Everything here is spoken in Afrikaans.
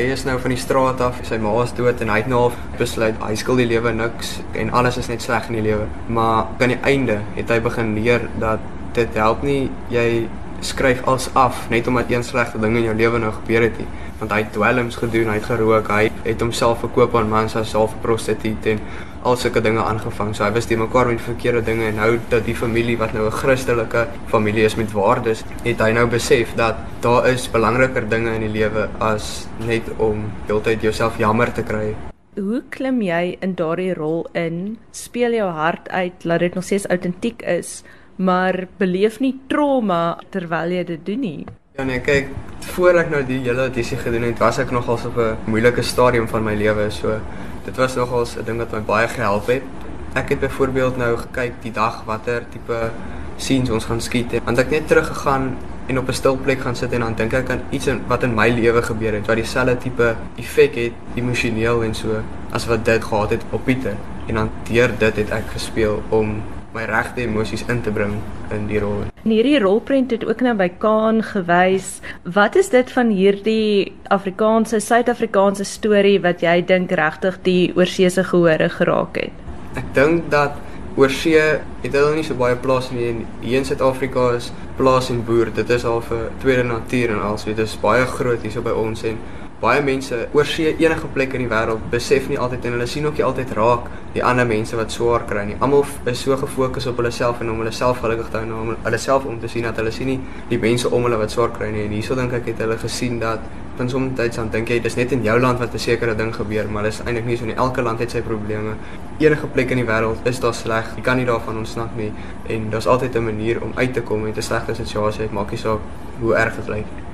hy is nou van die straat af, sy ma is dood en hy het nou al besluit hy skuld die lewe niks en alles is net sleg in die lewe. Maar aan die einde het hy begin leer dat dit help nie jy skryf als af net omdat een slegte ding in jou lewe nou gebeur het nie want hy het dwelms gedoen, hy het gerook, hy het homself verkoop aan mans as self prostituut en al sulke dinge aangevang. So hy was te mekaar met verkeerde dinge en nou dat die familie wat nou 'n Christelike familie is met waardes, het hy nou besef dat daar is belangriker dinge in die lewe as net om heeltyd jouself jammer te kry. Hoe klim jy in daardie rol in? Speel jou hart uit, laat dit nog steeds autentiek is, maar beleef nie trauma terwyl jy dit doen nie. Ja nee, kyk, voor ek nou die hele audisie gedoen het, was ek nogals op 'n moeilike stadium van my lewe, so dit was nogals 'n ding wat my baie gehelp het. Ek het byvoorbeeld nou gekyk die dag watter tipe scenes ons gaan skiet en want ek net teruggegaan en op 'n stil plek gaan sit en dan dink ek aan iets in, wat in my lewe gebeur het wat dieselfde tipe effek het emosioneel en so as wat dit gehad het op Pieter en dan deur dit het ek gespeel om my regte emosies in te bring in die rol. En hierdie rolprent het ook nou by Kaan gewys. Wat is dit van hierdie Afrikaanse Suid-Afrikaanse storie wat jy dink regtig die oorseese gehore geraak het? Ek dink dat oorsee het hulle nie so baie plaas nie en hier in Suid-Afrika is plaas en boer, dit is al 'n tweede natuur en alsoos dit is baie groot hier so by ons en baie mense oorsee enige plek in die wêreld besef nie altyd en hulle sien ook nie altyd raak die ander mense wat swaar kry nie. Almal is so gefokus op hulle self en om hulle self gelukkig te hou en om hulle self om te sien dat hulle sien nie die mense om hulle wat swaar kry nie. En hierso dink ek het hulle gesien dat van soms tyd aan dink jy dis net in jou land wat 'n sekere ding gebeur, maar dis eintlik nie so nie. Elke land het sy probleme. Enige plek in die wêreld is daar sleg. Jy kan nie daarvan ontsnap nie en daar's altyd 'n manier om uit te kom uit 'n slegte situasie. Maak nie saak hoe erg dit lyk.